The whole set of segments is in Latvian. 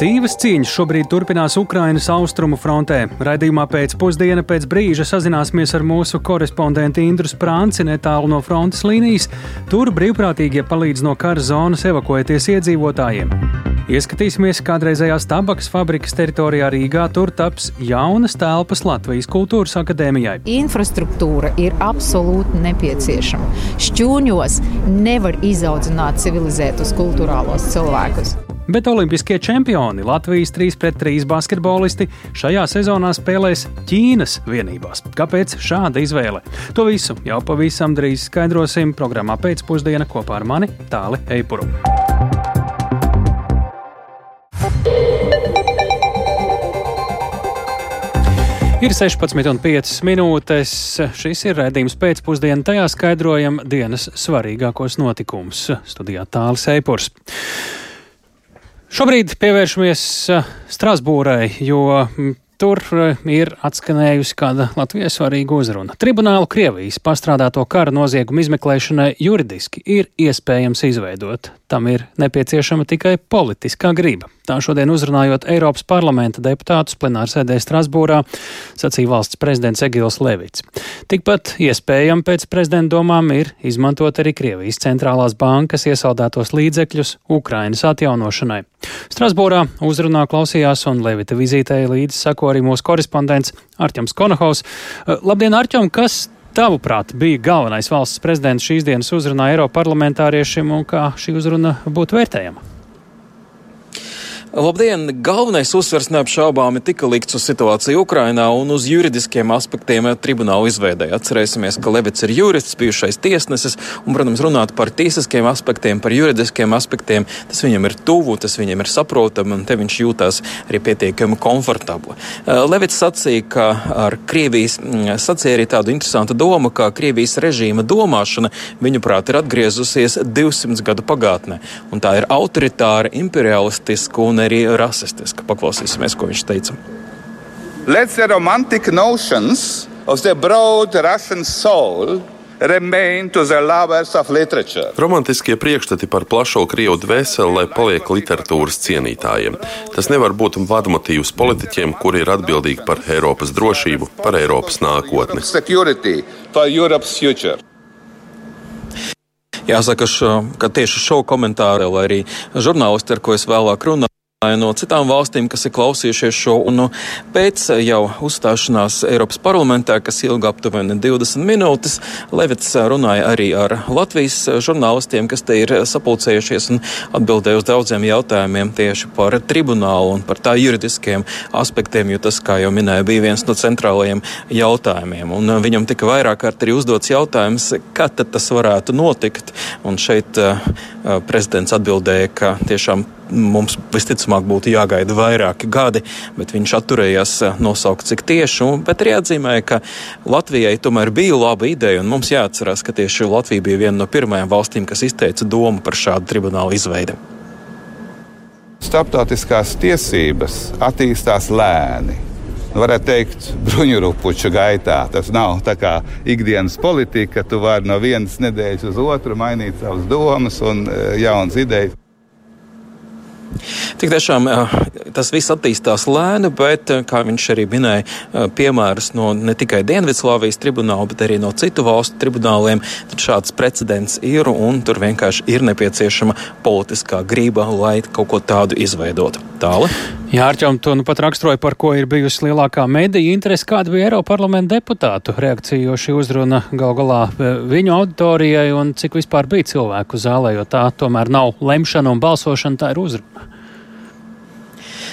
Sīvas cīņas šobrīd turpinās Ukrainas austrumu frontē. Raidījumā pēc pusdiena pēc brīža sazināsimies ar mūsu korespondentu Indru Sprānci netālu no frontes līnijas. Tur brīvprātīgie palīdz no kara zonas evakuēties iedzīvotājiem. Ieskatīsimies kādreizējās tabakas fabrikas teritorijā Rīgā. Tur taps jaunas telpas Latvijas Kultūras akadēmijai. Infrastruktūra ir absolūti nepieciešama. Šķūņos nevar izaudzināt civilizētus kultūrālos cilvēkus. Bet olimpiskie čempioni Latvijas 3-3 basketbolisti šajā sezonā spēlēs Ķīnas vienībās. Kāpēc šāda izvēle? To visu jau pavisam drīz skaidrosim programmā pēcpusdienā kopā ar mani Tāli Eipuru. Ir 16,5 minūtes. Šis ir redzējums pēcpusdienā. Tajā skaidrojam dienas svarīgākos notikumus. Studijā Tālis Eipurs. Šobrīd pievēršamies eh, Strasbūrai, jo mm, tur eh, ir atskanējusi kāda Latvijas svarīga uzruna. Tribunālu Krievijas pastrādāto kara noziegumu izmeklēšanai juridiski ir iespējams izveidot. Tam ir nepieciešama tikai politiskā griba. Tā šodien uzrunājot Eiropas parlamenta deputātus plenārsēdē Strasbūrā, sacīja valsts prezidents Egils Levits. Tikpat iespējami pēc prezidenta domām ir izmantot arī Krievijas centrālās bankas iesaldētos līdzekļus Ukrainas atjaunošanai. Strasbūrā uzrunā klausījās un Levita vizītē līdzi sako arī mūsu korespondents Arķems Konahaus. Labdien, Arķem, kas Tavuprāt, bija galvenais valsts prezidents šīs dienas uzrunā Eiropas parlamentāriešiem un kā šī uzruna būtu vērtējama? Labdien! Galvenais uzsvers neapšaubāmi tika likts uz situāciju Ukrainā un uz juridiskiem aspektiem tribunāla izveidē. Atcerēsimies, ka Levits ir jurists, bijušais tiesnesis, un, protams, runāt par tiesiskiem aspektiem, par juridiskiem aspektiem, tas viņam ir tuvu, tas viņam ir saprotami, un te viņš jūtās arī pietiekami komfortabli. Eh, Levits sacīja, ka ar Krievijas, mm, sacīja arī tādu interesantu domu, ka Krievijas režīma domāšana, viņuprāt, ir atgriezusies 200 gadu pagātnē, un tā ir autoritāra, imperialistiska un un arī rasistiska. Paklausīsimies, ko viņš teica. Let the romantic notions of the broad Russian soul Romantiskie priekšstati par plašo krievu dvēseli, lai paliek literatūras cienītājiem. Tas nevar būt vadmotīvs politiķiem, kuri ir atbildīgi par Eiropas drošību, par Eiropas nākotni. Jāsaka, ka tieši šo komentāru, lai arī žurnālisti, ar ko es vēlāk runāju, no citām valstīm, kas ir klausījušies šo, un nu, pēc jau uzstāšanās Eiropas parlamentā, kas ilga aptuveni 20 minūtes, Levits runāja arī ar Latvijas žurnālistiem, kas te ir sapulcējušies un atbildēja uz daudziem jautājumiem tieši par tribunālu un par tā juridiskiem aspektiem, jo tas, kā jau minēja, bija viens no centrālajiem jautājumiem. Un viņam tika vairāk kārt arī uzdots jautājums, kad tas varētu notikt, un šeit uh, prezidents atbildēja, ka tiešām mums visticamāk būtu jāgaida vairāki gadi, bet viņš atturējās eh, nosaukt, cik tieši. Bet arī atzīmēja, ka Latvijai tomēr bija laba ideja, un mums jāatcerās, ka tieši Latvija bija viena no pirmajām valstīm, kas izteica domu par šādu tribunālu izveidi. Starptautiskās tiesības attīstās lēni. Varētu teikt, bruņurupuču gaitā. Tas nav tā kā ikdienas politika, ka tu vari no vienas nedēļas uz otru mainīt savas domas un eh, jaunas idejas. Tik tiešām tas viss attīstās lēni, bet, kā viņš arī minēja, piemērus no ne tikai Dienvidslāvijas tribunāla, bet arī no citu valstu tribunāliem, tad šāds precedents ir un tur vienkārši ir nepieciešama politiskā grība, lai kaut ko tādu izveidotu. Tālāk. Jā, Arčām, to nu pat raksturoja, par ko ir bijusi lielākā mediju interese, kāda bija Eiropa parlamenta deputātu reakcija, jo šī uzruna gal galā viņu auditorijai un cik vispār bija cilvēku zālē, jo tā tomēr nav lemšana un balsošana, tā ir uzruna.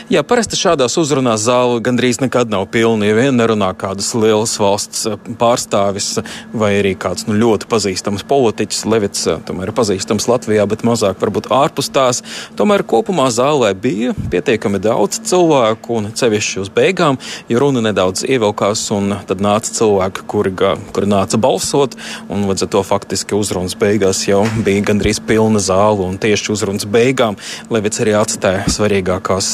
Jā, parasti šādās uzrunās zāle gandrīz nekad nav pilna. Ja vien nerunā kādas lielas valsts eh, pārstāvis vai arī kāds nu, ļoti pazīstams politiķis, Levits, eh, tomēr ir pazīstams Latvijā, bet mazāk varbūt ārpus tās. Tomēr kopumā zālē bija pietiekami daudz cilvēku un cevišķi uz beigām, jo runa nedaudz ievilkās un tad nāca cilvēki, kuri, kuri nāca balsot, un līdz ar to faktiski uzrunas beigās jau bija gandrīz pilna zāle, un tieši uzrunas beigām Levits arī atstāja svarīgākās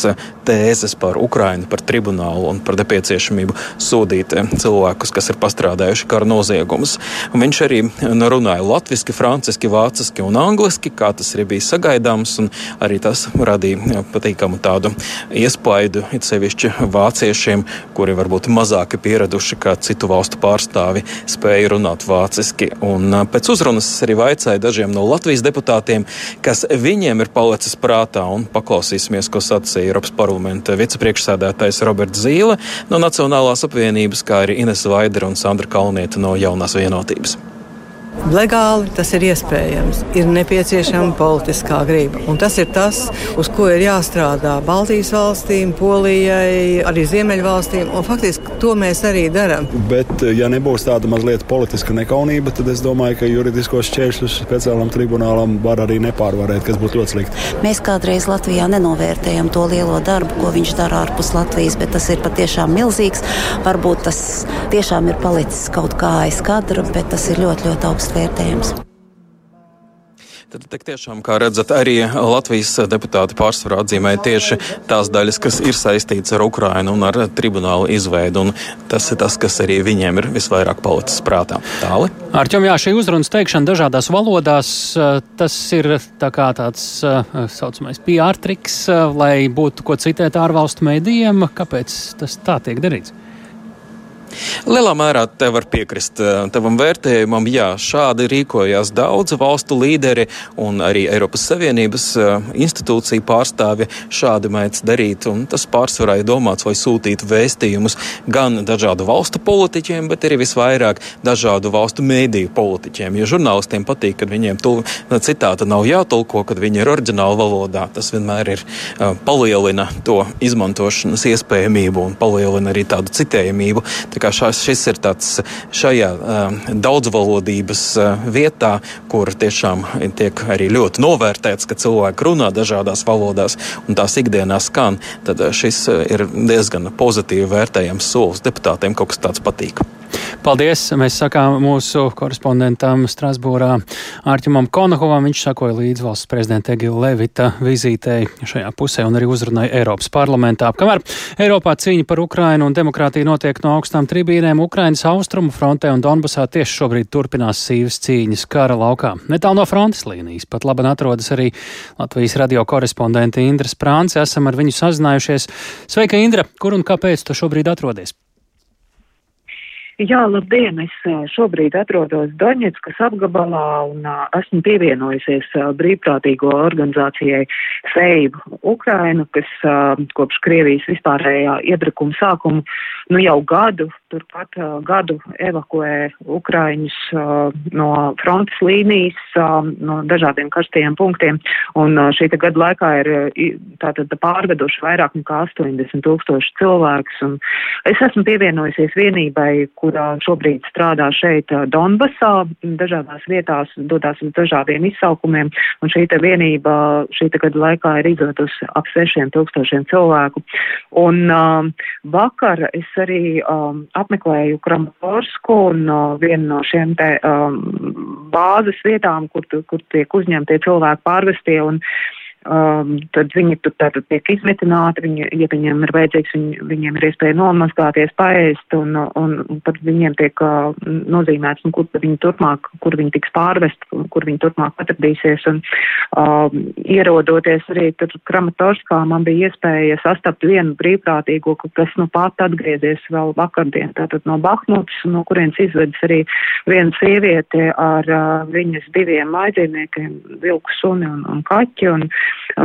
tēzes par Ukrainu, par tribunālu un par nepieciešamību sodīt cilvēkus, kas ir pastrādājuši kara noziegumus. Un viņš arī nu, runāja latviešu, franciski, vāciski un angliski, kā tas arī bija sagaidāms, un arī tas radīja patīkamu tādu iespaidu, it sevišķi vāciešiem, kuri varbūt mazāk pieraduši kā citu valstu pārstāvi, spēja runāt vāciski. Un pēc uzrunas arī vaicāja dažiem no Latvijas deputātiem, kas viņiem ir palicis prātā, un paklausīsimies, ko sacīja Eiropas parlamenta vicepriekšsēdētājs Roberts Zīle no Nacionālās apvienības, kā arī Ines Vaidera un Sandra Kalnieta no Jaunās vienotības. Legāli tas ir iespējams. Ir nepieciešama politiskā griba. Un tas ir tas, uz ko ir jāstrādā Baltijas valstīm, Polijai, arī Ziemeļvalstīm. Un faktiski to mēs arī darām. Bet, ja nebūs tāda mazliet politiska nekaunība, tad es domāju, ka juridiskos šķēršļus speciālam tribunālam var arī nepārvarēt, kas būtu ļoti slikti. Mēs kādreiz Latvijā nenovērtējam to lielo darbu, ko viņš dara ārpus Latvijas, bet tas ir patiešām milzīgs. Varbūt tas tiešām ir palicis kaut kā aiz kadra, bet tas ir ļoti, ļoti augsts augsts vērtējums. Tad, tiešām, kā redzat, arī Latvijas deputāti pārsvarā atzīmēja tieši tās daļas, kas ir saistītas ar Ukrainu un ar tribunālu izveidu. Tas ir tas, kas arī viņiem ir visvairāk palicis prātā. Tāli. Arķom, jā, šī uzrunas teikšana dažādās valodās, tas ir tā kā tāds saucamais PR triks, lai būtu ko citēt ārvalstu mēdījiem. Kāpēc tas tā tiek darīts? Lielā mērā te var piekrist eh, tavam vērtējumam. Jā, šādi rīkojās daudzi valstu līderi un arī Eiropas Savienības eh, institūcija pārstāvji šādi mēdz darīt. Tas pārsvarā ir domāts, lai sūtītu vēstījumus gan dažādu valstu politiķiem, bet arī visvairāk dažādu valstu mēdīju politiķiem. Jo žurnālistiem patīk, kad viņiem tu, citāta nav jātulko, kad viņi ir oriģināla valodā. Tas vienmēr ir uh, palielina to izmantošanas iespējamību un palielina arī tādu citējamību. Tā šās, šis ir tāds šajā uh, daudzvalodības uh, vietā, kur tiešām tiek arī ļoti novērtēts, ka cilvēki runā dažādās valodās un tās ikdienā skan, tad šis ir diezgan pozitīvi vērtējams solis deputātiem, kaut kas tāds patīk. Paldies! Mēs sakām mūsu korespondentam Strasbūrā Ārķimam Konahovam. Viņš sakoja līdz valsts prezidenta Egila Levita vizītei šajā pusē un arī uzrunāja Eiropas parlamentā. Kamēr Eiropā cīņa par Ukrainu un demokrātiju notiek no augstām tribīnēm, Ukrainas austrumu frontē un Donbasā tieši šobrīd turpinās sīvas cīņas kara laukā. Netālu no frontes līnijas pat labi atrodas arī Latvijas radio korespondente Indra Sprāns. Esam ar viņu sazinājušies. Sveika, Indra! Kur un kāpēc tu šobrīd atrodies? Jā, labdien! Es šobrīd atrodos Doņetskas apgabalā un esmu pievienojusies brīvprātīgo organizācijai Seibu Ukrainu, kas kopš Krievijas vispārējā iedrakuma sākuma nu jau gadu, turpat uh, gadu evakuē Ukraiņus uh, no frontes līnijas, uh, no dažādiem karstajiem punktiem. Un uh, šī gada laikā ir tātad pārveduši vairāk nekā 80 tūkstoši cilvēkus. Un es esmu pievienojusies vienībai, kurā šobrīd strādā šeit Donbasā, dažādās vietās dodās uz dažādiem izsaukumiem, un šī vienība šī gada laikā ir izvedusi ap sešiem tūkstošiem cilvēku. Un um, vakar es arī um, apmeklēju Kramaporsku un uh, vienu no šiem te um, bāzes vietām, kur, kur tiek uzņemtie cilvēki pārvestie un uh, um, tad viņi tur tātad tiek izmitināti, viņi, ja viņiem ir vajadzīgs, viņi, viņiem ir iespēja nomazgāties, paēst, un, un, un tad viņiem tiek uh, nozīmēts, nu, kur viņi turpmāk, kur viņi tiks pārvest, kur viņi turpmāk atradīsies, un um, ierodoties arī tur Kramatorskā, man bija iespēja sastapt vienu brīvprātīgo, kas nu pat atgriezies vēl vakardien, tātad no Bahmutas, no kurienes izvedas arī viena sieviete ar uh, viņas diviem mājdzīvniekiem, vilku suni un, un kaķi, un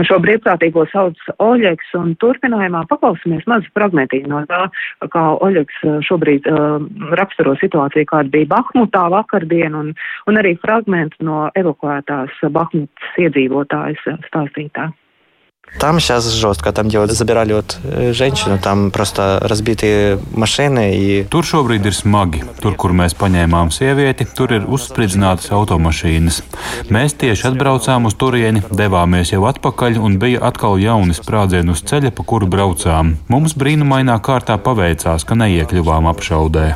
Šo brīvprātīgo sauc Oļegs, un turpinājumā paklausīsimies mazu fragmentiņu no tā, kā Oļegs uh, šobrīd uh, raksturo situāciju, kāda bija Bahmutā vakardien, un, un arī fragmentu no evakuētās Bahmutas iedzīvotājas stāstītā. Там сейчас жестко, там делают, забирали вот женщину, там просто разбитые машины. И... Tur šobrīd ir smagi. Tur, kur mēs paņēmām sievieti, tur ir uzspridzinātas automašīnas. Mēs tieši atbraucām uz turieni, devāmies jau atpakaļ un bija atkal jauni sprādzieni uz ceļa, pa kuru braucām. Mums brīnumainā kārtā paveicās, ka neiekļuvām apšaudē.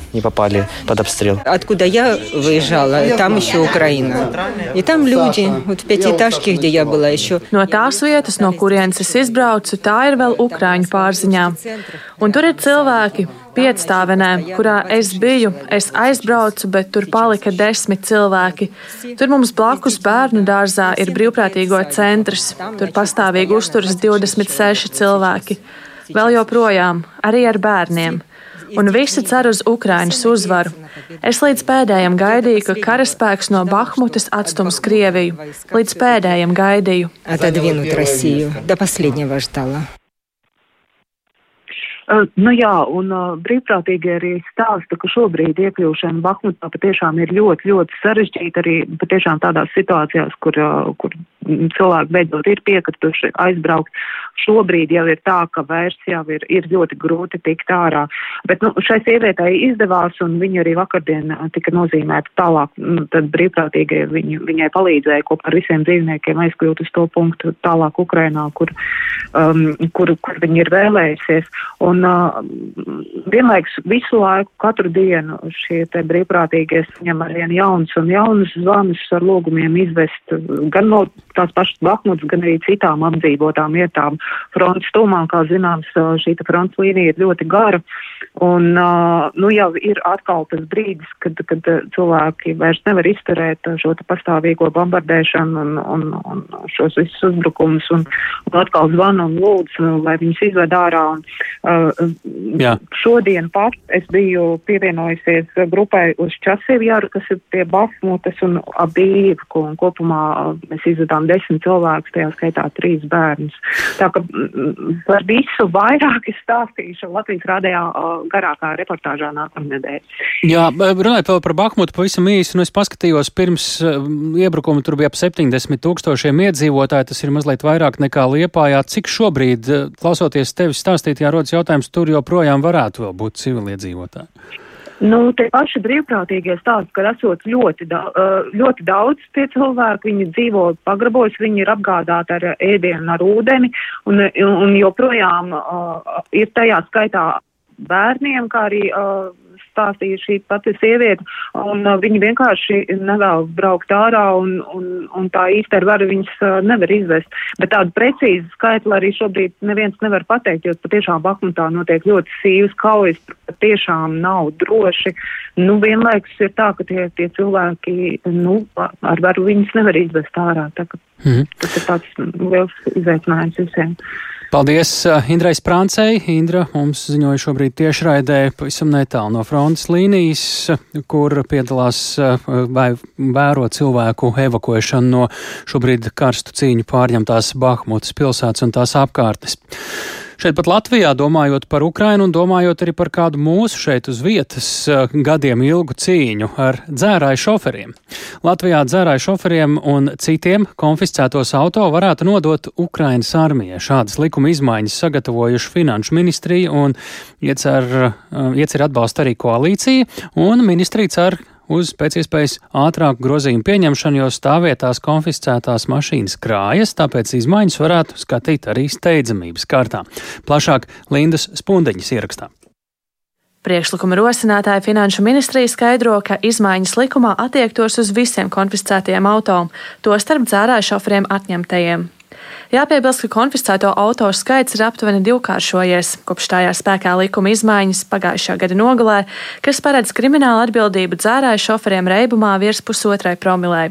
Откуда я выезжала, там еще Украина. И там люди, вот в пятиэтажке, где я была еще. No tās vietas, no kuriem kurienes es izbraucu, tā ir vēl Ukrāņu pārziņā. Un tur ir cilvēki, piecstāvenē, kurā es biju. Es aizbraucu, bet tur palika desmit cilvēki. Tur mums blakus bērnu dārzā ir brīvprātīgo centrs. Tur pastāvīgi uzturas 26 cilvēki Vēl joprojām, arī ar bērniem un visi cer uz Ukraiņas uzvaru. Es līdz pēdējiem gaidīju, ka karaspēks no Bahmutas atstums Krieviju. Līdz pēdējiem gaidīju. Отодвинуть Россию. До последнего ждала. Uh, nu jā, un uh, brīvprātīgi arī stāsta, ka šobrīd iekļūšana Bahmutā patiešām ir ļoti, ļoti sarežģīta arī patiešām tādās situācijās, kur, uh, kur cilvēki beidzot ir piekrituši aizbraukt. Šobrīd jau ir tā, ka vairs jau ir, ir ļoti grūti tikt ārā. Bet nu, šai sievietei izdevās, un viņa arī vakardien tika nozīmēta tālāk. Nu, tad brīvprātīgi viņu, viņai palīdzēja kopā ar visiem dzīvniekiem aizkļūt uz to punktu tālāk Ukrainā, kur, um, kur, kur viņi ir vēlējusies. Un uh, vienlaiks visu laiku, katru dienu šie brīvprātīgie saņem arvien jauns un jaunas zvanus ar lūgumiem izvest gan no tās pašas Bahmutas, gan arī citām apdzīvotām vietām. Frontes tūmā, kā zināms, šī frontes līnija ir ļoti gara. Un, nu, jau ir atkal tas brīdis, kad, kad cilvēki vairs nevar izturēt šo pastāvīgo bombardēšanu un, un, un šos visus uzbrukumus, un, un atkal zvanu un lūdzu, lai viņus izved ārā. Un, uh, šodien pat es biju pievienojusies grupai uz Časīvjāru, kas ir pie Bahmutas un Abīvu, un kopumā mēs izvedām desmit cilvēkus, tajā skaitā trīs bērnus. Tā ka par visu vairāk es stāstīšu Latvijas rādījā garākā reportāžā nākamnedēļ. Jā, runājot vēl par Bahmutu pavisam īsi, nu es paskatījos pirms iebrukuma tur bija ap 70 tūkstošiem iedzīvotāji, tas ir mazliet vairāk nekā Liepājā. Cik šobrīd, klausoties tevis stāstīt, jārodas jautājums, tur joprojām varētu vēl būt civiliedzīvotāji? Nu, tie paši brīvprātīgie stāsta, ka esot ļoti, da, ļoti daudz tie cilvēki, viņi dzīvo pagrabos, viņi ir apgādāti ar ēdienu, ar ūdeni, un, un joprojām uh, ir tajā skaitā bērniem, kā arī uh, stāstīja šī pati sieviete, un uh, viņi vienkārši nevēlas braukt ārā, un, un, un tā īsti ar varu viņas uh, nevar izvest. Bet tādu precīzu skaitli arī šobrīd neviens nevar pateikt, jo patiešām Bakmutā notiek ļoti sīvas kaujas, patiešām nav droši. Nu, vienlaikus ir tā, ka tie, tie cilvēki, nu, ar varu viņas nevar izvest ārā. Tā, mm. Tas ir tāds liels izaicinājums visiem. Paldies uh, Indrai Sprāncei. Indra mums ziņoja šobrīd tiešraidē pavisam netālu no frontes līnijas, kur piedalās uh, vai vēro cilvēku evakuēšanu no šobrīd karstu cīņu pārņemtās Bahmutas pilsētas un tās apkārtnes. Šeit pat Latvijā, domājot par Ukrainu un domājot arī par kādu mūsu šeit uz vietas eh, gadiem ilgu cīņu ar dzērāju šoferiem. Latvijā dzērāju šoferiem un citiem konfiscētos auto varētu nodot Ukrainas armijai. Šādas likuma izmaiņas sagatavojuši Finanšu ministrija un iecer, eh, iecer atbalstu arī koalīcija, un ministrija cer uz pēc iespējas ātrāku grozījumu pieņemšanu, jo stāvvietās konfiscētās mašīnas krājas, tāpēc izmaiņas varētu skatīt arī steidzamības kārtā. Plašāk Lindas Spundeņas ierakstā. Priekšlikuma rosinātāja Finanšu ministrija skaidro, ka izmaiņas likumā attiektos uz visiem konfiscētajiem auto, tostarp dzērāju šoferiem atņemtajiem. Jāpiebilst, ka konfiscēto auto skaits ir aptuveni divkāršojies kopš stājās spēkā likuma izmaiņas pagājušā gada nogalē, kas paredz kriminālu atbildību dzērāju šoferiem reibumā virs pusotrai promilē.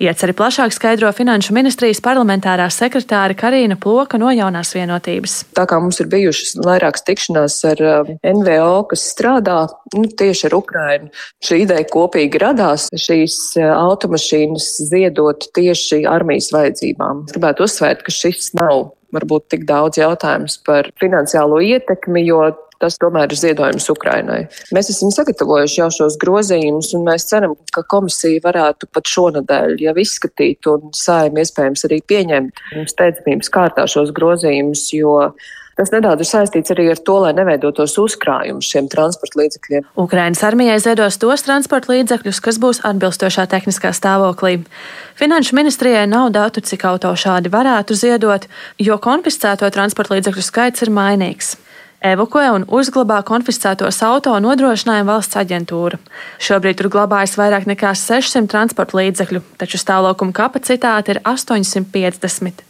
Ieceri plašāk skaidro Finanšu ministrijas parlamentārā sekretāra Karina Ploka no jaunās vienotības. Tā kā mums ir bijušas vairākas tikšanās ar um, NVO, kas strādā nu, tieši ar Ukrainu, šī ideja kopīgi radās šīs uh, automašīnas ziedot tieši armijas vajadzībām. Es gribētu uzsvērt, ka šis nav varbūt tik daudz jautājums par finansiālo ietekmi, jo tas tomēr ir ziedojums Ukrainai. Mēs esam sagatavojuši jau šos grozījumus, un mēs ceram, ka komisija varētu pat šonadēļ jau izskatīt un sājumi iespējams arī pieņemt steidzamības kārtā šos grozījumus, jo Tas nedaudz ir saistīts arī ar to, lai neveidotos uzkrājumus šiem transporta līdzekļiem. Ukrainas armijai ziedos tos transporta līdzekļus, kas būs atbilstošā tehniskā stāvoklī. Finanšu ministrijai nav datu, cik auto šādi varētu ziedot, jo konfiscēto transporta līdzekļu skaits ir mainīgs evakuē un uzglabā konfiscētos auto nodrošinājuma valsts aģentūra. Šobrīd tur glabājas vairāk nekā 600 transporta līdzekļu, taču stāvokuma kapacitāte ir 850.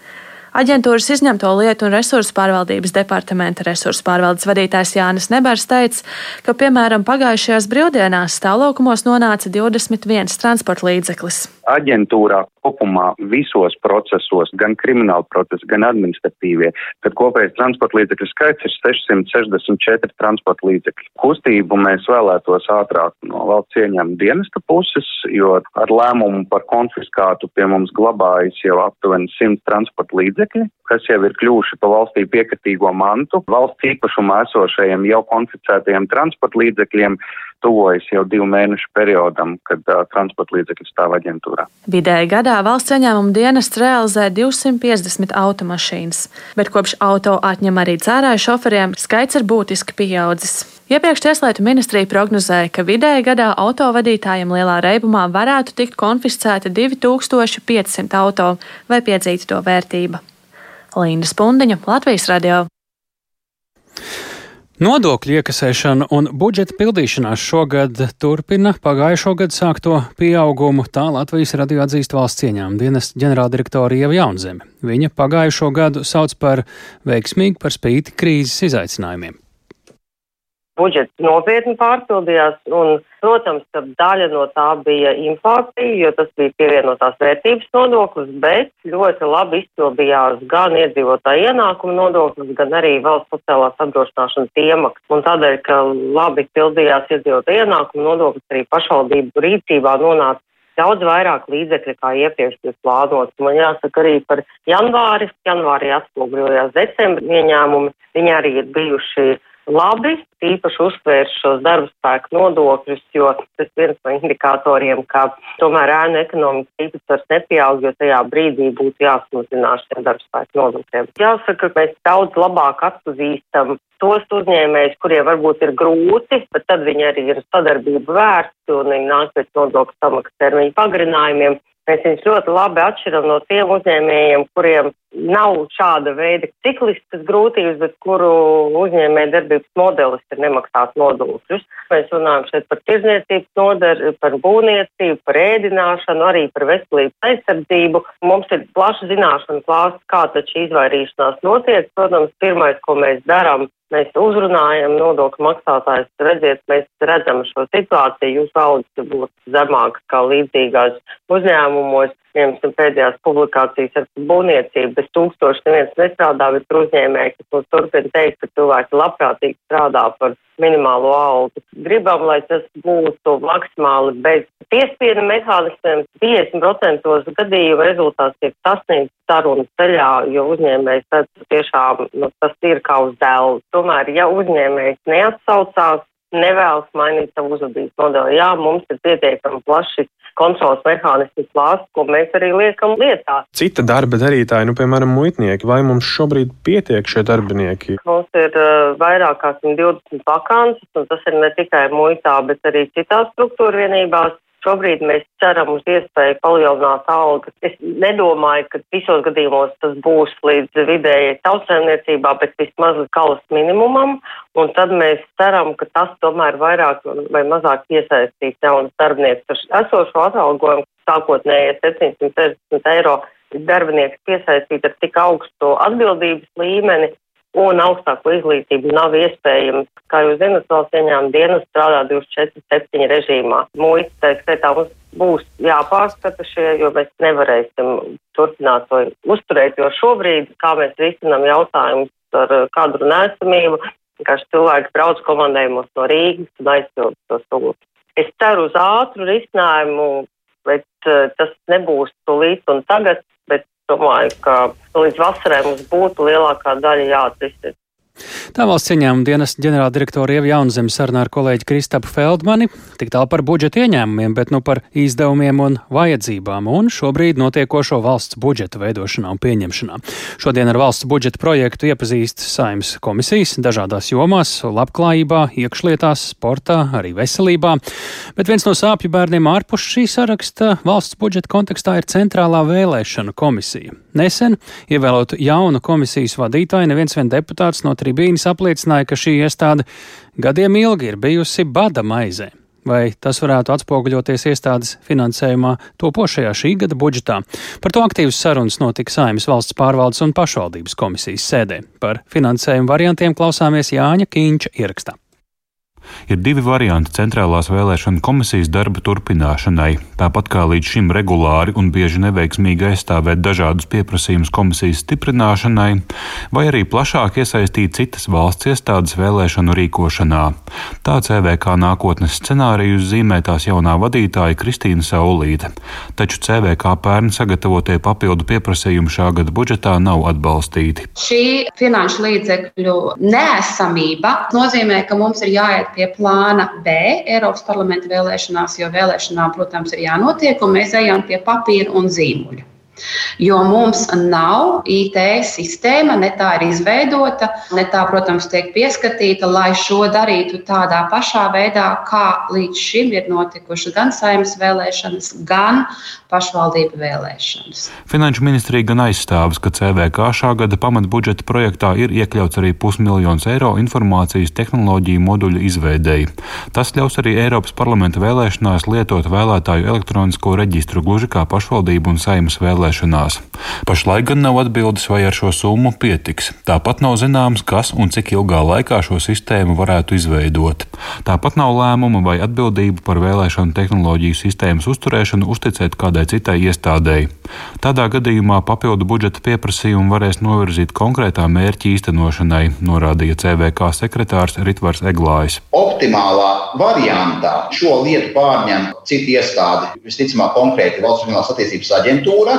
Aģentūras izņemto lietu un resursu pārvaldības departamenta resursu pārvaldes vadītājs Jānis Nebars teica, ka, piemēram, pagājušajās brīvdienās stāvlaukumos nonāca 21 transporta līdzeklis. Aģentūrā kopumā visos procesos, gan krimināla procesa, gan administratīvie, tad kopējais transporta līdzekļu skaits ir 664 transporta līdzekļi. Kustību mēs vēlētos ātrāk no valsts ieņēmuma dienesta puses, jo ar lēmumu par konfiskātu pie mums glabājas jau aptuveni 100 transporta līdzekļi līdzekļi, kas jau ir kļuvuši pa valstī piekritīgo mantu. Valsts īpašumā esošajiem jau konficētajiem transporta līdzekļiem tuvojas jau divu mēnešu periodam, kad uh, transporta līdzekļi stāv aģentūrā. Vidēji gadā valsts ieņēmuma dienests realizē 250 automašīnas, bet kopš auto atņem arī dzērāju šoferiem, skaits ir būtiski pieaudzis. Iepriekš Tieslietu ministrija prognozēja, ka vidēji gadā autovadītājiem lielā reibumā varētu tikt konfiscēti 2500 auto vai piedzīta to vērtība. Līna Spundiņa, Latvijas radio. Nodokļu iekasēšana un budžeta pildīšanās šogad turpina pagājušo gadu sākto pieaugumu, tā Latvijas radio atzīst valsts ieņēmuma dienas ģenerāldirektora Ieva Jaunzeme. Viņa pagājušo gadu sauc par veiksmīgu par spīti krīzes izaicinājumiem budžets nopietni pārpildījās, un, protams, ka daļa no tā bija inflācija, jo tas bija pievienotās vērtības nodoklis, bet ļoti labi izpildījās gan iedzīvotāja ienākuma nodoklis, gan arī valsts sociālās apdrošināšanas iemaksas. Un tādēļ, ka labi pildījās iedzīvotāja ienākuma nodoklis, arī pašvaldību rīcībā nonāca daudz vairāk līdzekļu, kā iepriekš bija plānots. Man jāsaka arī par janvāri. Janvārī atspoguļojās decembra ieņēmumi. Viņi arī ir bijuši labi, īpaši uzsvērš šos darba spēku nodokļus, jo tas viens no indikatoriem, ka tomēr ēnu ekonomikas īpatsvars nepieaug, jo tajā brīdī būtu jāsamazinās šiem darba spēku nodokļiem. Jāsaka, ka mēs daudz labāk atpazīstam tos uzņēmējus, kuriem varbūt ir grūti, bet tad viņi arī ir sadarbību vērsti un viņi nāk pēc nodokļu samaksas termiņu pagarinājumiem. Mēs viņus ļoti labi atšķiram no tiem uzņēmējiem, kuriem nav šāda veida cikliskas grūtības, bet kuru uzņēmē darbības modelis ir nemaksāt nodokļus. Mēs runājam šeit par tirzniecības nodari, par būvniecību, par ēdināšanu, arī par veselības aizsardzību. Mums ir plaša zināšana klāsts, kā taču izvairīšanās notiek. Protams, pirmais, ko mēs darām, mēs uzrunājam nodokļu maksātājus, redziet, mēs redzam šo situāciju, jūsu algas būs zemākas kā līdzīgās uzņēmumos. Piemēram, pēdējās publikācijas ar būvniecību bez tūkstoši neviens nestrādā, bet ir uzņēmēji, kas mums turpina teikt, ka cilvēki labprātīgi strādā par minimālo algu. Gribam, lai tas būtu maksimāli bez piespiedu mehānismiem. 50% gadījumu rezultāts tiek sasniegts sarunu ceļā, jo uzņēmējs tad tiešām nu, tas ir kā uz dēlu. Tomēr, ja uzņēmējs neatsaucās, nevēlas mainīt savu uzvedības modeli. Jā, mums ir pietiekami plaši kontrols mehānismu klāsts, ko mēs arī liekam lietā. Cita darba darītāji, nu, piemēram, muitnieki, vai mums šobrīd pietiek šie darbinieki? Mums ir uh, vairāk kā 120 vakances, un tas ir ne tikai muitā, bet arī citās struktūra vienībās. Šobrīd mēs ceram uz iespēju palielināt algas. Es nedomāju, ka visos gadījumos tas būs līdz vidējai tautsēmniecībā, bet vismaz līdz kalas minimumam. Un tad mēs ceram, ka tas tomēr vairāk vai mazāk iesaistīs jaunas darbiniekus ar esošo atalgojumu, sākotnēji 760 eiro darbinieks piesaistīt ar tik augstu atbildības līmeni un augstāko izglītību nav iespējams. Kā jūs zinat, valsts ieņēmuma dienas strādā 24-7 režīmā. Muita, tā skaitā, mums būs jāpārskata šie, jo mēs nevarēsim turpināt to uzturēt, jo šobrīd, kā mēs risinām jautājumus ar kadru nesamību, vienkārši cilvēki brauc komandējumos no Rīgas un aizpild tos sūdzības. Es ceru uz ātru risinājumu, bet uh, tas nebūs tūlīt un tagad, domāju, ka līdz vasarai mums būtu lielākā daļa jāatrisina. Tā valsts ieņēmuma dienas ģenerāldirektora Ieva Jaunzemes sarunā ar kolēģi Kristapu Feldmani tik tālu par budžeta ieņēmumiem, bet nu par izdevumiem un vajadzībām un šobrīd notiekošo valsts budžeta veidošanā un pieņemšanā. Šodien ar valsts budžeta projektu iepazīst saimnes komisijas dažādās jomās - labklājībā, iekšlietās, sportā, arī veselībā. Bet viens no sāpju bērniem ārpus šī saraksta valsts budžeta kontekstā ir centrālā vēlēšana komisija. Nesen ievēlot jaunu komisijas vadītāju, neviens vien deputāts no tribīnas apliecināja, ka šī iestāde gadiem ilgi ir bijusi bada maizē. vai tas varētu atspoguļoties iestādes finansējumā topošajā šī gada budžetā. Par to aktīvas sarunas notika Saimas valsts pārvaldes un pašvaldības komisijas sēdē. Par finansējumu variantiem klausāmies Jāņa Kīņča ierakstā. Ir divi varianti centrālās vēlēšana komisijas darba turpināšanai. Tāpat kā līdz šim regulāri un bieži neveiksmīgi aizstāvēt dažādus pieprasījumus komisijas stiprināšanai, vai arī plašāk iesaistīt citas valsts iestādes vēlēšanu rīkošanā. Tā CVK nākotnes scenārijus zīmē tās jaunā vadītāja Kristīna Saulīte. Taču CVK pērn sagatavotie papildu pieprasījumi šā gada budžetā nav atbalstīti. Šī finanšu līdzekļu neesamība nozīmē, ka mums ir jāiet pie plāna B Eiropas parlamenta vēlēšanās, jo vēlēšanām, protams, ir jānotiek, un mēs ejam pie papīra un zīmuļa. Jo mums nav IT sistēma, ne tā ir izveidota, ne tā, protams, tiek pieskatīta, lai šo darītu tādā pašā veidā, kā līdz šim ir notikušas gan saimnes vēlēšanas, gan pašvaldību vēlēšanas. Finanšu ministrija gan aizstāvis, ka CVK šā gada pamatbudžeta projektā ir iekļauts arī pusmiljons eiro informācijas tehnoloģiju moduļu izveidēji. Tas ļaus arī Eiropas parlamenta vēlēšanās lietot vēlētāju elektronisko reģistru gluži kā pašvaldību un saimas vēlēšanās. Pašlaik gan nav atbildes, vai ar šo summu pietiks. Tāpat nav zināms, kas un cik ilgā laikā šo sistēmu varētu izveidot. Tāpat nav lēmuma vai atbildību par vēlēšanu tehnoloģiju sistēmas uzturēšanu uzticēt kādai citai iestādēji. Tādā gadījumā papildu budžeta pieprasījumu varēs novirzīt konkrētā mērķa īstenošanai, norādīja CVK sekretārs Ritvars Eglājs. Optimālā variantā šo lietu pārņem cita iestāde, visticamāk, konkrēti Valsts Reģionālās attīstības aģentūra,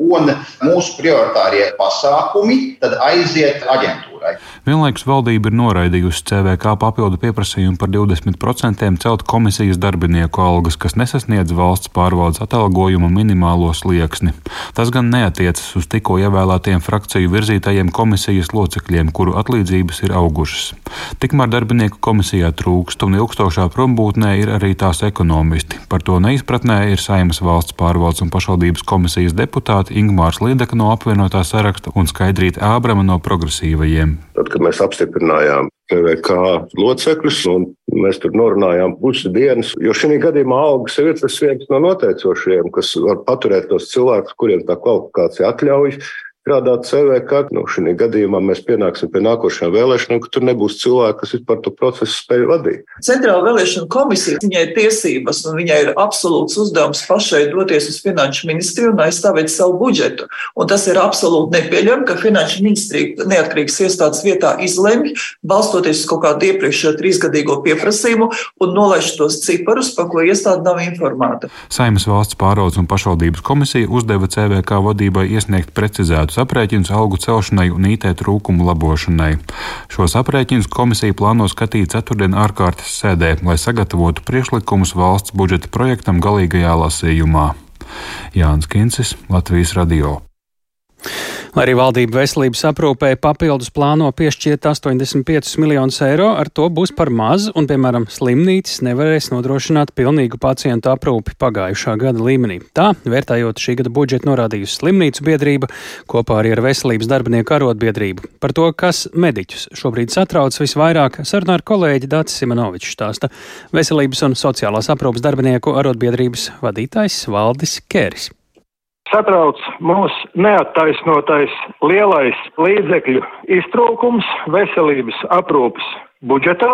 un mūsu prioritārie pasākumi tad aiziet aģentūrai. Vienlaikus valdība ir noraidījusi CVK papildu pieprasījumu par 20% celt komisijas darbinieku algas, kas nesasniedz valsts pārvaldes atalgojuma minimālo slieksni. Tas gan neatiecas uz tikko ievēlētiem frakciju virzītajiem komisijas locekļiem, kuru atlīdzības ir augušas. Tikmēr darbinieku komisijā trūkst un ilgstošā prombūtnē ir arī tās ekonomisti. Par to neizpratnē ir Saimas valsts pārvaldes un pašvaldības komisijas deputāti Ingmārs Lideka no apvienotā saraksta un Skaidrīta Ābrama no progresīvajiem. Tad, kad mēs apstiprinājām PVK locekļus, un mēs tur norunājām pusi dienas, jo šī gadījumā algas ir tas viens no noteicošajiem, kas var paturēt tos cilvēkus, kuriem tā kvalifikācija atļauj strādāt CVK. Nu, šī gadījumā mēs pienāksim pie nākošajām vēlēšanām, ka tur nebūs cilvēki, kas vispār to procesu spēj vadīt. Centrāla vēlēšana komisija, viņai ir tiesības un viņai ir absolūts uzdevums pašai doties uz finanšu ministriju un aizstāvēt savu budžetu. Un tas ir absolūti nepieļaujami, ka finanšu ministrija neatkarīgas iestādes vietā izlemj, balstoties uz kaut kādu iepriekšējo trīsgadīgo pieprasījumu un nolaiž tos ciparus, par ko iestāde nav informēta. Saimas valsts pārvaldes un pašvaldības komisija uzdeva CVK vadībai iesniegt precizētu veidot aprēķinus algu celšanai un IT trūkumu labošanai. Šos aprēķinus komisija plāno skatīt ceturtdien ārkārtas sēdē, lai sagatavotu priekšlikumus valsts budžeta projektam galīgajā lasījumā. Jānis Kincis, Latvijas Radio. Lai arī valdība veselības aprūpē papildus plāno piešķirt 85 miljonus eiro, ar to būs par maz, un, piemēram, slimnīcas nevarēs nodrošināt pilnīgu pacientu aprūpi pagājušā gada līmenī. Tā, vērtējot šī gada budžetu, norādījusi slimnīcu biedrība kopā arī ar veselības darbinieku arotbiedrību. Par to, kas mediķus šobrīd satrauc visvairāk, sarunā ar kolēģi Dācis Simonovičs stāsta veselības un sociālās aprūpas darbinieku arotbiedrības vadītājs Valdis Kēris satrauc mūs neattaisnotais lielais līdzekļu iztrūkums veselības aprūpas budžetā,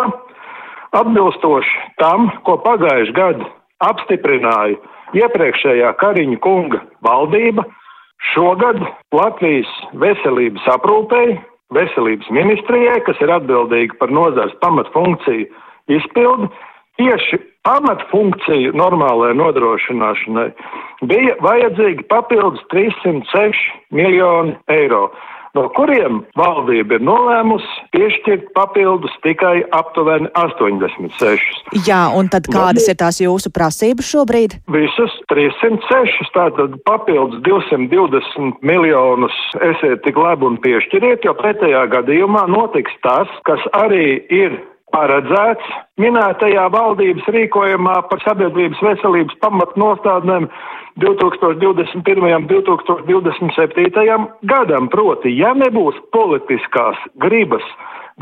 atbilstoši tam, ko pagājuši gadu apstiprināja iepriekšējā Kariņa kunga valdība. Šogad Latvijas veselības aprūpei, veselības ministrijai, kas ir atbildīga par nozars pamatfunkciju izpildi, tieši pamatfunkciju normālajai nodrošināšanai bija vajadzīgi papildus 306 miljoni eiro, no kuriem valdība ir nolēmusi piešķirt papildus tikai aptuveni 86. Jā, un tad kādas no, ir tās jūsu prasības šobrīd? Visas 306, tātad papildus 220 miljonus esiet tik labi un piešķiriet, jo pretējā gadījumā notiks tas, kas arī ir paredzēts minētajā valdības rīkojumā par sabiedrības veselības pamatnostādnēm 2021. un 2027. gadam. Proti, ja nebūs politiskās gribas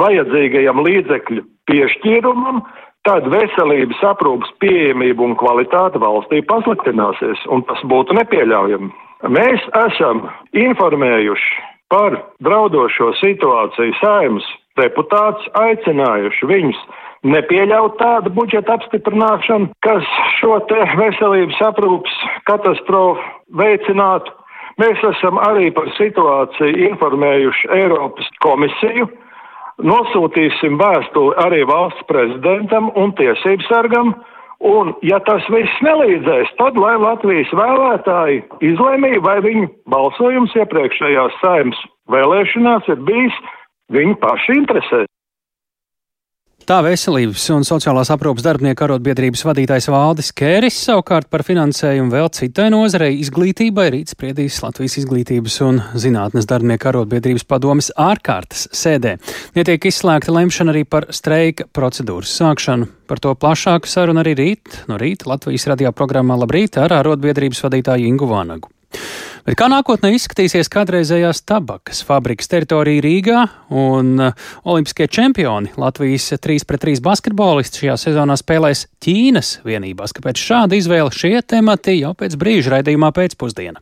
vajadzīgajam līdzekļu piešķīrumam, tad veselības aprūpas pieejamība un kvalitāte valstī pasliktināsies, un tas būtu nepieļaujami. Mēs esam informējuši par draudošo situāciju saimnes deputāts, aicinājuši viņus nepieļaut tādu budžeta apstiprināšanu, kas šo te veselības aprūpas katastrofu veicinātu. Mēs esam arī par situāciju informējuši Eiropas komisiju, nosūtīsim vēstuli arī valsts prezidentam un tiesību sargam, un ja tas viss nelīdzēs, tad lai Latvijas vēlētāji izlēmīja, vai viņu balsojums iepriekšējās saimnes vēlēšanās ir bijis viņu pašu interesēs. Tā veselības un sociālās aprūpas darbinieku arotbiedrības vadītājs Valdis Kēris savukārt par finansējumu vēl citai nozarei izglītībai rīt spriedīs Latvijas izglītības un zinātnes darbinieku arotbiedrības padomas ārkārtas sēdē. Netiek izslēgta lemšana arī par streika procedūras sākšanu. Par to plašāku sarunu arī rīt no rīta Latvijas radio programmā Labrīt ar arotbiedrības vadītāju Ingu Vānagu. Bet kā nākotnē izskatīsies kādreizējās tabakas fabrikas teritorija Rīgā un uh, olimpiskie čempioni Latvijas 3 pret 3 basketbolisti šajā sezonā spēlēs Ķīnas vienībās? Kāpēc šāda izvēle šie temati jau pēc brīža raidījumā pēcpusdienā?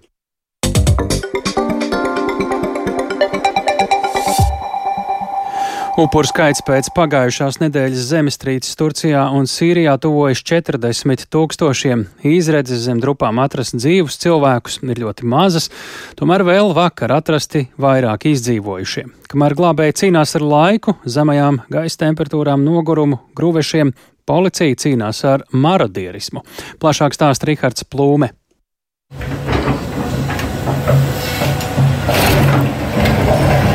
Upuru skaits pēc pagājušās nedēļas zemestrīces Turcijā un Sīrijā tuvojas 40 tūkstošiem. Izredzes zem drupām atrast dzīvus cilvēkus ir ļoti mazas, tomēr vēl vakar atrasti vairāk izdzīvojušie. Kamēr glābēji cīnās ar laiku, zemajām gaisa temperatūrām, nogurumu, grūvešiem, policija cīnās ar marodierismu. Plašāk stāsta Rihards Plūme.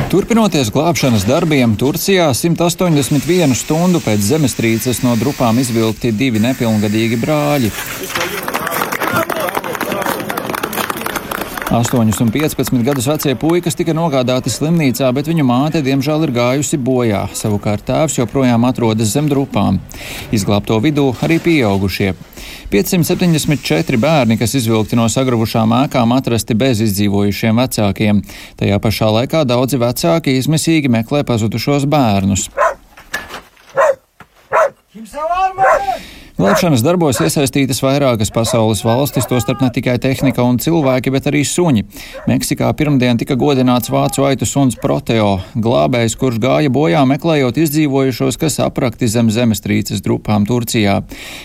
Turpinoties glābšanas darbiem, Turcijā 181 stundu pēc zemestrīces no drupām izvilkti divi nepilngadīgi brāļi. 8 un 15 gadus vecie puikas tika nogādāti slimnīcā, bet viņu māte diemžēl ir gājusi bojā. Savukārt tēvs joprojām atrodas zem drupām. Izglābto vidū arī pieaugušie. 574 bērni, kas izvilkti no sagravušām ēkām, atrasti bez izdzīvojušiem vecākiem. Tajā pašā laikā daudzi vecāki izmisīgi meklē pazudušos bērnus. Kimse var mı? Glābšanas darbos iesaistītas vairākas pasaules valstis, tostarp ne tikai tehnika un cilvēki, bet arī suņi. Meksikā pirmdien tika godināts vācu aitu suns Proteo, glābējs, kurš gāja bojā meklējot izdzīvojušos, kas aprakti zem zemestrīces drupām Turcijā.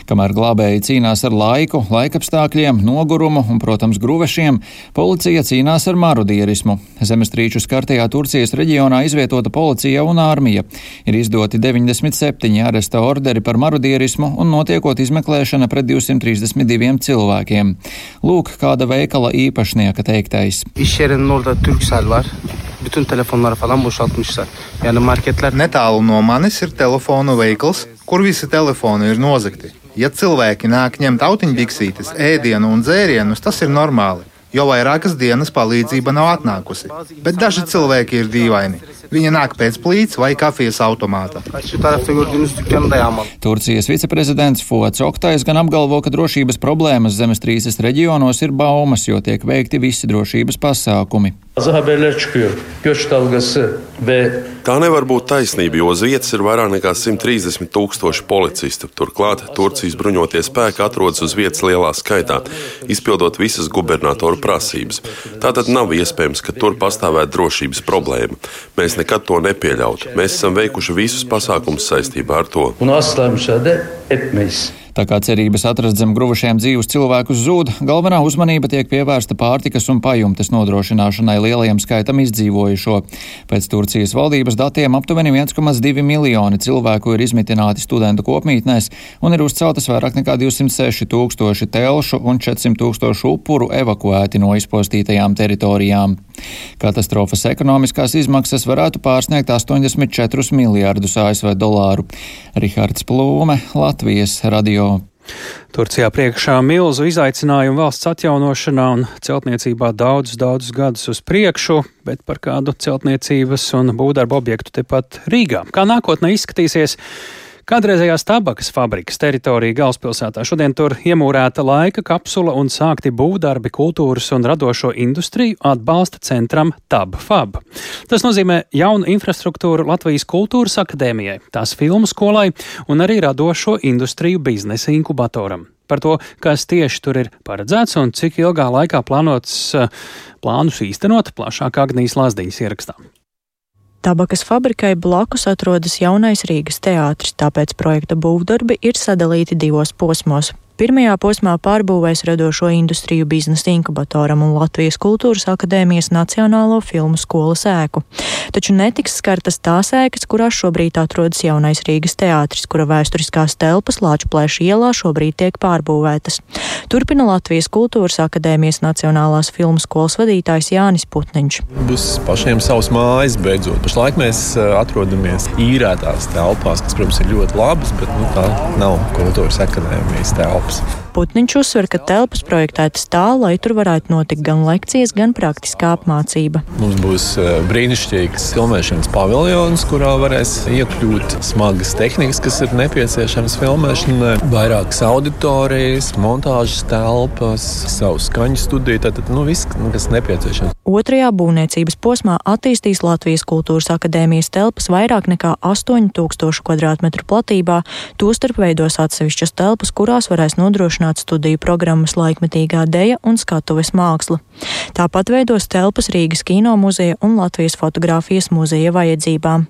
Kamēr glābēji cīnās ar laiku, laikapstākļiem, nogurumu un, protams, gruvešiem, policija cīnās ar marodierismu. Zemestrīču skartajā Turcijas reģionā izvietota policija un armija. Ir izdoti 97 aresta orderi par marodierismu un notiek notiekot izmeklēšana pret 232 cilvēkiem. Lūk, kāda veikala īpašnieka teiktais. Bütün telefonları falan boşaltmışlar. Yani marketler... Netālu no manis ir telefonu veikals, kur visi telefoni ir nozagti. Ja cilvēki nāk ņemt autiņbiksītes, ēdienu un dzērienus, tas ir normāli jo vairākas dienas palīdzība nav atnākusi. Bet daži cilvēki ir dīvaini. Viņi nāk pēc plīts vai kafijas automāta. Turcijas viceprezidents Fuats Oktais gan apgalvo, ka drošības problēmas zemestrīces reģionos ir baumas, jo tiek veikti visi drošības pasākumi. Tā nevar būt taisnība, jo uz vietas ir vairāk nekā 130 tūkstoši policistu. Turklāt Turcijas bruņotie spēki atrodas uz vietas lielā skaitā, izpildot visas gubernatoru prasības. Tātad nav iespējams, ka tur pastāvētu drošības problēma. Mēs nekad to nepieļautu. Mēs esam veikuši visus pasākumus saistībā ar to. Tā kā cerības atrast zem gruvušiem dzīvus cilvēkus zūd, galvenā uzmanība tiek pievērsta pārtikas un pajumtes nodrošināšanai lielajam skaitam izdzīvojušo. Pēc Turcijas valdības datiem aptuveni 1,2 miljoni cilvēku ir izmitināti studentu kopmītnēs un ir uzceltas vairāk nekā 206 tūkstoši telšu un 400 tūkstošu upuru evakuēti no izpostītajām teritorijām. Katastrofas ekonomiskās izmaksas varētu pārsniegt 84 miljārdus ASV dolāru. Rihards Plūme, Latvijas radio. Turcijā priekšā milzu izaicinājumu valsts atjaunošanā un celtniecībā daudzus, daudzus gadus uz priekšu, bet par kādu celtniecības un būvdarbu objektu tepat Rīgā. Kā nākotnē izskatīsies? Kādreizējās tabakas fabrikas teritorija galvaspilsētā šodien tur iemūrēta laika kapsula un sākti būvdarbi kultūras un radošo industriju atbalsta centram TabFab. Tas nozīmē jaunu infrastruktūru Latvijas kultūras akadēmijai, tās filmu skolai un arī radošo industriju biznesa inkubatoram. Par to, kas tieši tur ir paredzēts un cik ilgā laikā plānots eh, plānus īstenot, plašāk Agnijas Lazdiņas ierakstā. Tabakas fabrikai blakus atrodas jaunais Rīgas teātris, tāpēc projekta būvdarbi ir sadalīti divos posmos. Pirmajā posmā pārbūvēs radošo industriju biznesa inkubatoram un Latvijas kultūras akadēmijas Nacionālo filmu skolas ēku. Taču netiks skartas tās ēkas, kurās šobrīd atrodas jaunais Rīgas teātris, kura vēsturiskās telpas Lāču plēša ielā šobrīd tiek pārbūvētas. Turpina Latvijas kultūras akadēmijas Nacionālās filmu skolas vadītājs Jānis Putniņš. Būs pašiem savs mājas beidzot. Pašlaik mēs eh, atrodamies īrētās telpās, kas, protams, ir ļoti labas, bet nu, tā nav kultūras akadēmijas telpa telpas. Putniņš uzsver, ka telpas projektētas tā, lai tur varētu notikt gan lekcijas, gan praktiskā apmācība. Mums būs eh, brīnišķīgs filmēšanas paviljons, kurā varēs iekļūt smagas tehnikas, kas ir nepieciešamas filmēšanai, vairākas auditorijas, montāžas telpas, savu skaņu studiju. Tātad nu, viss, kas nepieciešams. Otrajā būvniecības posmā attīstīs Latvijas kultūras akadēmijas telpas vairāk nekā 8000 km2 platībā, tostarp veidos atsevišķas telpas, kurās varēs nodrošināt studiju programmas laikmetīgā deja un skatuves māksla. Tāpat veidos telpas Rīgas kino muzeja un Latvijas fotografijas muzeja vajadzībām.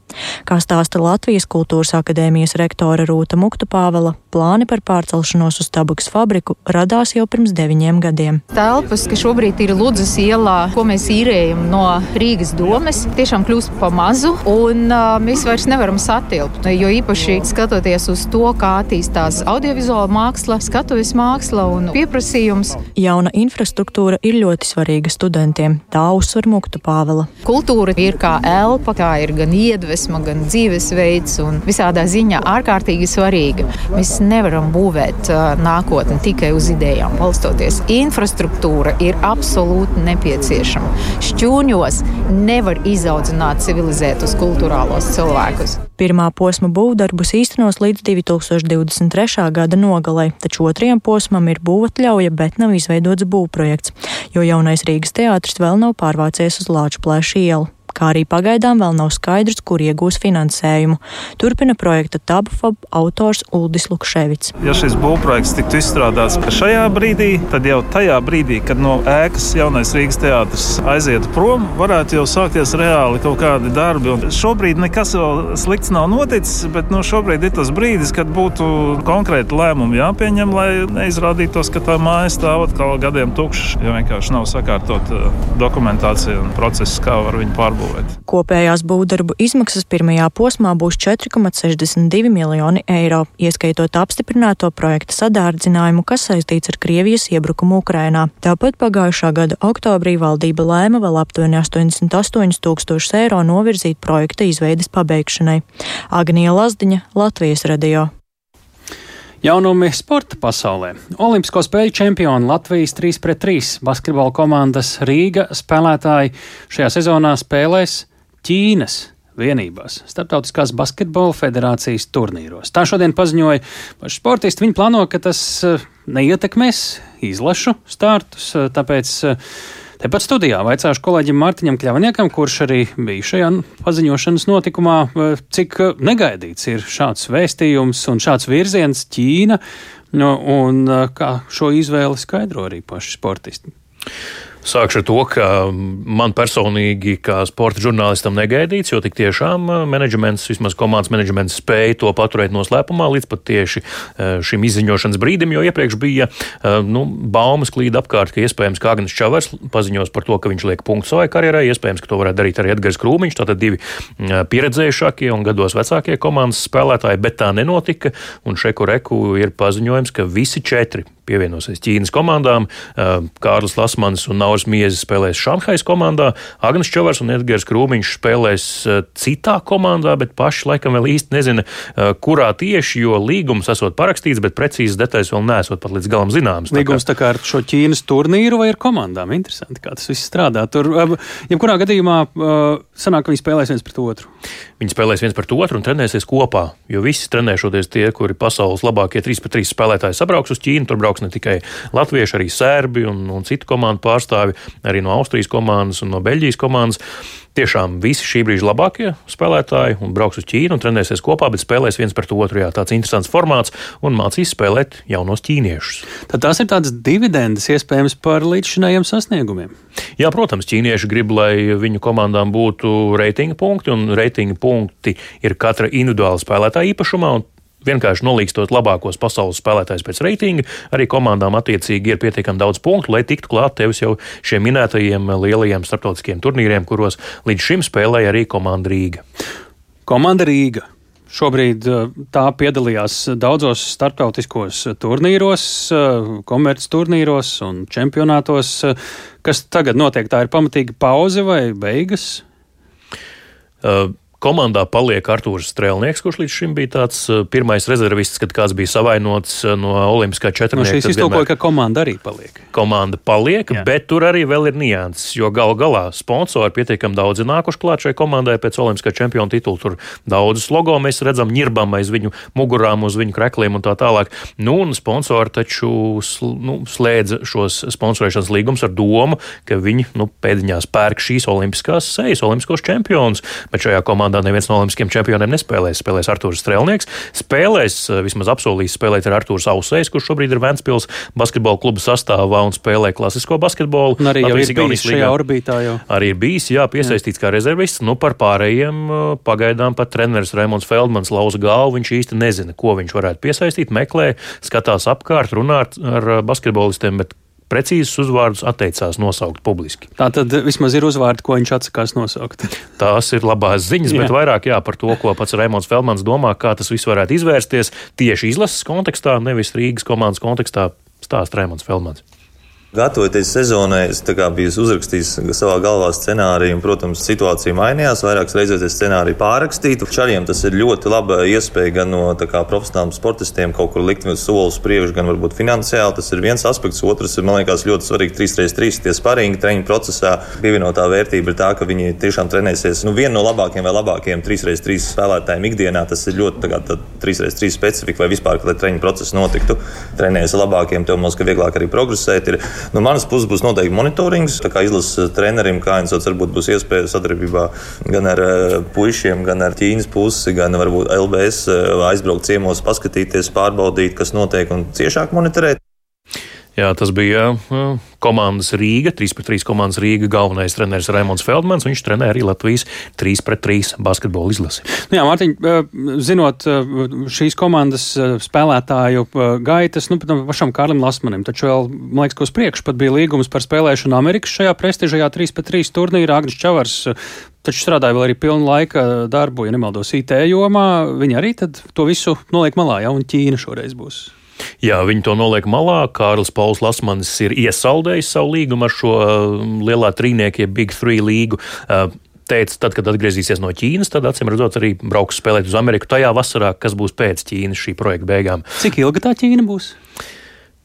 Kā stāsta Latvijas kultūras akadēmijas rektore Rūta Muktu Pāvela, plāni par pārcelšanos uz tabakas fabriku radās jau pirms deviņiem gadiem. Telpas, kas šobrīd ir Ludzas ielā, ko mēs īrējam no Rīgas domes, tiešām kļūst pa mazu, un uh, mēs vairs nevaram satilpt. Jo īpaši skatoties uz to, kā attīstās audiovizuāla māksla, skatuves māksla un pieprasījums. Jauna infrastruktūra ir ļoti svarīga studentiem. Tā uzsver Muktu Pāvela. Kultūra ir kā elpa, tā ir gan iedvesma, gan dzīvesveids un visādā ziņā ārkārtīgi svarīga. Mēs nevaram būvēt uh, nākotni tikai uz idejām balstoties. Infrastruktūra ir absolūti nepieciešama. Šķūņos nevar izaudzināt civilizētus kultūrālos cilvēkus. Pirmā posma būvdarbus īstenos līdz 2023. gada nogalē, taču otrajam posmam ir būvatļauja, bet nav izveidots būvprojekts, jo jaunais Rīgas teātris vēl nav pārvācies uz Lāču plēšu ielu kā arī pagaidām vēl nav skaidrs, kur iegūs finansējumu. Turpina projekta TABFAB autors Uldis Lukševits. Ja šis būvprojekts tiktu izstrādāts šajā brīdī, tad jau tajā brīdī, kad no ēkas jaunais Rīgas teātris aizietu prom, varētu jau sākties reāli kaut kādi darbi. Un šobrīd nekas vēl slikts nav noticis, bet nu, šobrīd ir tas brīdis, kad būtu konkrēti lēmumi jāpieņem, lai neizrādītos, ka tā māja stāv atkal gadiem tukša, jo vienkārši nav sakārtot uh, dokumentācija un process, kā var viņu pārbaudīt uzbūvēt. Kopējās būvdarbu izmaksas pirmajā posmā būs 4,62 miljoni eiro, ieskaitot apstiprināto projekta sadārdzinājumu, kas saistīts ar Krievijas iebrukumu Ukrainā. Tāpat pagājušā gada oktobrī valdība lēma vēl aptuveni 88 tūkstošus eiro novirzīt projekta izveides pabeigšanai. Agnija Lazdiņa, Latvijas radio. Jaunumi sporta pasaulē. Olimpisko spēļu čempioni Latvijas 3-3 basketbola komandas Rīga spēlētāji šajā sezonā spēlēs Ķīnas vienībās Startautiskās basketbola federācijas turnīros. Tā šodien paziņoja paši sportisti. Viņi plāno, ka tas eh, neietekmēs izlašu startus, eh, tāpēc eh, Tepat studijā vaicāšu kolēģim Mārtiņam Kļavniekam, kurš arī bija šajā paziņošanas notikumā, eh, cik negaidīts ir šāds vēstījums un šāds virziens Ķīna, nu, un eh, kā šo izvēli skaidro arī paši sportisti. Sākšu ar to, ka man personīgi, kā sporta žurnālistam, negaidīts, jo tik tiešām uh, menedžments, vismaz komandas menedžments, spēja to paturēt noslēpumā līdz pat tieši uh, šim izziņošanas brīdim, jo iepriekš bija uh, nu, baumas klīda apkārt, ka iespējams Kāgnis Čavars paziņos par to, ka viņš liek punktu savai karjerai, iespējams, ka to varētu darīt arī Edgars Krūmiņš, tātad divi pieredzējušākie un gados vecākie komandas spēlētāji, bet tā nenotika, un Šeku Reku ir paziņojums, ka visi četri pievienosies Ķīnas komandām. Kārlis Lasmans un Nav Mauris Miezis spēlēs Šanhais komandā, Agnes Čavars un Edgars Krūmiņš spēlēs citā komandā, bet paši laikam vēl īsti nezina, kurā tieši, jo līgums esot parakstīts, bet precīzas detaļas vēl nesot pat līdz galam zināmas. Līgums tā kā ar šo Ķīnas turnīru vai ar komandām? Interesanti, kā tas viss strādā. Tur, jebkurā gadījumā, sanāk, ka viņi spēlēs viens pret otru. Viņi spēlēs viens pret otru un trenēsies kopā, jo visi trenēšoties tie, kuri pasaules labākie 3 pret 3 spēlētāji sabrauks uz Ķīnu. Tur brauks ne tikai latvieši, arī sērbi un, un citu komandu pārstāvi, arī no Austrijas komandas un no Beļģijas komandas. Tiešām visi šī brīža labākie spēlētāji un brauks uz Ķīnu un trenēsies kopā, bet spēlēs viens pret otru. Jā, tāds interesants formāts un mācīs spēlēt jaunos ķīniešus. Tad tās ir tādas dividendes iespējams par līdzšinējiem sasniegumiem. Jā, protams, ķīnieši grib, lai viņu komandām būtu reitinga punkti, un reitinga punkti ir katra individuāla spēlētāja īpašumā vienkārši nolīgstot labākos pasaules spēlētājus pēc reitinga, arī komandām attiecīgi ir pietiekami daudz punktu, lai tiktu klāt tevis jau šiem minētajiem lielajiem starptautiskiem turnīriem, kuros līdz šim spēlēja arī komanda Rīga. Komanda Rīga. Šobrīd eh, tā piedalījās daudzos starptautiskos turnīros, eh, komerces turnīros un čempionātos. Kas tagad notiek? Tā ir pamatīga pauze vai beigas? Uh, Komandā paliek Arthurs Strēlnieks, kurš līdz šim bija tāds uh, pirmais rezervists, kad kāds bija savainots uh, no Olimpiskā četrnieka. No šīs iztulkoja, ka komanda arī paliek. Komanda paliek, Jā. bet tur arī vēl ir nianses, jo gal galā sponsori pietiekami daudz nākuši klāt šai komandai pēc Olimpiskā čempiona titula. Tur daudzus logo mēs redzam, ņirbam aiz viņu mugurām, uz viņu krekliem un tā tālāk. Nu, un sponsori taču nu, slēdz šos sponsorēšanas līgumus ar domu, ka viņi nu, pēdiņās pērk šīs olimpiskās sejas, olimpiskos čempionus, bet šajā komandā komandā neviens no olimpiskiem čempioniem nespēlēs. Spēlēs Arthurs Strēlnieks, spēlēs, eh, vismaz apsolījis spēlēt ar Arthurs Ausējs, kurš šobrīd ir Ventspils basketbola kluba sastāvā un spēlē klasisko basketbolu. Un arī jau ir bijis šajā orbītā. Jau. Arī ir bijis, jā, piesaistīts jā. kā rezervists. Nu, par pārējiem eh, pagaidām pat treneris Raimons Feldmans lauza galvu. Viņš īsti nezina, ko viņš varētu piesaistīt, meklē, skatās apkārt, runā ar basketbolistiem, bet precīzus uzvārdus atteicās nosaukt publiski. Tā tad vismaz ir uzvārdi, ko viņš atsakās nosaukt. Tās ir labās ziņas, jā. bet vairāk jā, par to, ko pats Raimons Feldmans domā, kā tas viss varētu izvērsties tieši izlases kontekstā, nevis Rīgas komandas kontekstā, stāsta Raimons Feldmans. Gatavoties sezonai, es biju uzrakstījis savā galvā scenāriju, un, protams, situācija mainījās. Vairākas reizes es scenāriju pārrakstīju. Čariem tas ir ļoti laba iespēja gan no kā, profesionāliem sportistiem kaut kur likt soli uz priekšu, gan varbūt finansiāli. Tas ir viens aspekts. Otrs ir, man liekas, ļoti svarīgi 3x3 tie sparīgi treniņu procesā. Pievienotā vērtība ir tā, ka viņi tiešām trenēsies. Nu, viena no labākajiem vai labākajiem 3x3 spēlētājiem ikdienā tas ir ļoti 3x3 specifika vai vispār, lai treniņu process notiktu. Trenējies labākiem, tev mums, ka vieglāk arī progresēt. Ir, No manas puses būs noteikti monitorings. Kā izlases trenerim, kā viņš varbūt būs iespēja sadarbībā gan ar eh, puišiem, gan ar Ķīnas pusi, gan varbūt LBS eh, aizbraukt ciemos, paskatīties, pārbaudīt, kas notiek un ciešāk monitorēt. Jā, tas bija komandas Rīga, 3-3 komandas Rīga galvenais treneris Raimons Feldmans. Viņš trenē arī Latvijas 3-3 basketbola izlasi. Nu jā, Mārtiņ, zinot šīs komandas spēlētāju gaitas, nu, pašam Kārlim Lasmanim, taču vēl, man liekas, ka uz priekšu pat bija līgums par spēlēšanu Amerikas šajā prestižajā 3-3 turnīrā. Agnis Čavars taču strādāja vēl arī pilnu laika darbu, ja nemaldos IT jomā. Viņi arī to visu noliek malā, ja, un Ķīna šoreiz būs. Jā, viņi to noliek malā. Kārlis Pauls Lasmanis ir iesaldējis savu līgumu ar šo um, lielā trīnieku, jeb Big Three līgu. Uh, teica, tad, kad atgriezīsies no Ķīnas, tad acīm redzot, arī brauks spēlēt uz Ameriku tajā vasarā, kas būs pēc Ķīnas šī projekta beigām. Cik ilga tā Ķīna būs?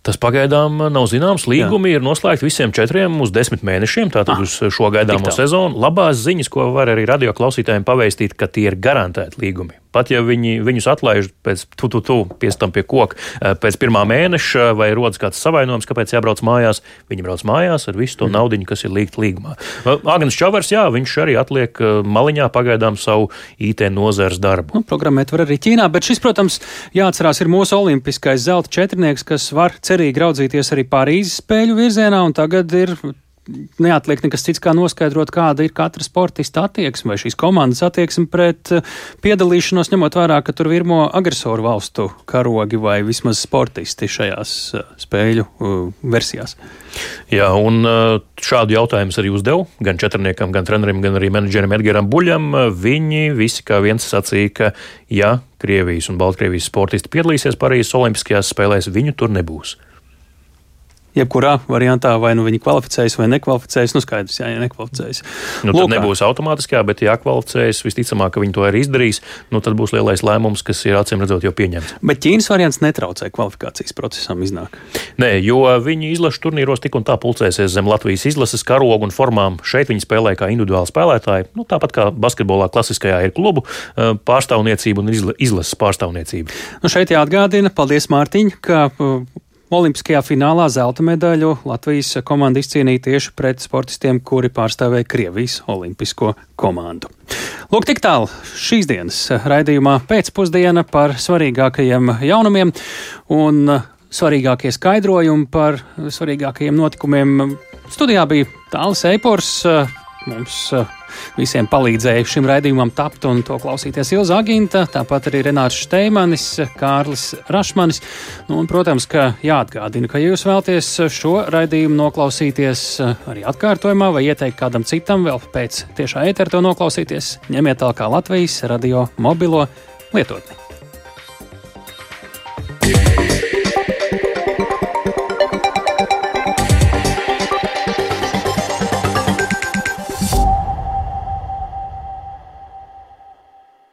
Tas pagaidām nav zināms. Līgumi Jā. ir noslēgti visiem četriem uz desmit mēnešiem, tātad ah, uz šo gaidāmo sezonu. Labās ziņas, ko var arī radio klausītājiem pavēstīt, ka tie ir garantēti līgumi. Pat ja viņi, viņus atlaiž pēc tu, tu, tu, piestam pie koka, eh, pēc pirmā mēneša, vai rodas kāds savainojums, kāpēc jābrauc mājās, viņi brauc mājās ar visu to mm. naudu, kas ir līgta līgumā. Agnēs Čavars, jā, viņš arī atliek eh, maliņā pagaidām savu IT nozares darbu. Nu, programmēt var arī Ķīnā, bet šis, protams, jāatcerās, ir mūsu olimpiskais zelta četrnieks, kas var cerīgi raudzīties arī Pārīzes spēļu virzienā, un tagad ir neatliek nekas cits, kā noskaidrot, kāda ir katra sportista attieksme vai šīs komandas attieksme pret eh, piedalīšanos, ņemot vērā, ka tur virmo agresoru valstu karogi vai vismaz sportisti šajās eh, spēļu uh, versijās. Jā, un šādu jautājumu arī uzdevu gan četrniekam, gan trenerim, gan arī menedžerim Edgaram Buļam. Viņi visi kā viens sacīja, ka ja Krievijas un Baltkrievijas sportisti piedalīsies Parīzes Olimpiskajās spēlēs, viņu tur nebūs. Jebkurā variantā, vai nu viņi kvalificējas vai nekvalificējas. Nu, skaidrs, jā, ja nekvalificējas. Nu, tad Lūkā. nebūs automātiskā, bet ja kvalificējas, visticamāk, ka viņi to arī izdarīs. Nu, tad būs lielais lēmums, kas ir acīm redzot jau pieņemts. Bet Ķīnas variants netraucē kvalifikācijas procesam iznāk. Nē, jo viņi izlašu turnīros tik un tā pulcēsies zem Latvijas izlases karogu un formām. Šeit viņi spēlē kā individuāli spēlētāji. Nu, tāpat kā basketbolā klasiskajā ir klubu eh, pārstāvniecība un izlases pārstāvniecība. Nu, šeit jāatgādina, paldies Mārtiņ, ka Olimpiskajā finālā zelta medaļu Latvijas komanda izcīnīja tieši pret sportistiem, kuri pārstāvēja Krievijas olimpisko komandu. Lūk, tik tālu šīs dienas raidījumā pēcpusdiena par svarīgākajiem jaunumiem un svarīgākie skaidrojumi par svarīgākajiem notikumiem. Studijā bija Tāls Eipors, mums visiem palīdzēja šim raidījumam tapt un to klausīties Ilza Aginta, tāpat arī Renārs Šteimanis, Kārlis Rašmanis. Nu, un, protams, ka jāatgādina, ka ja jūs vēlaties šo raidījumu noklausīties eh, arī atkārtojumā vai ieteikt kādam citam vēl pēc tiešā ētera to noklausīties, ņemiet tālāk Latvijas radio mobilo lietotni. Yeah.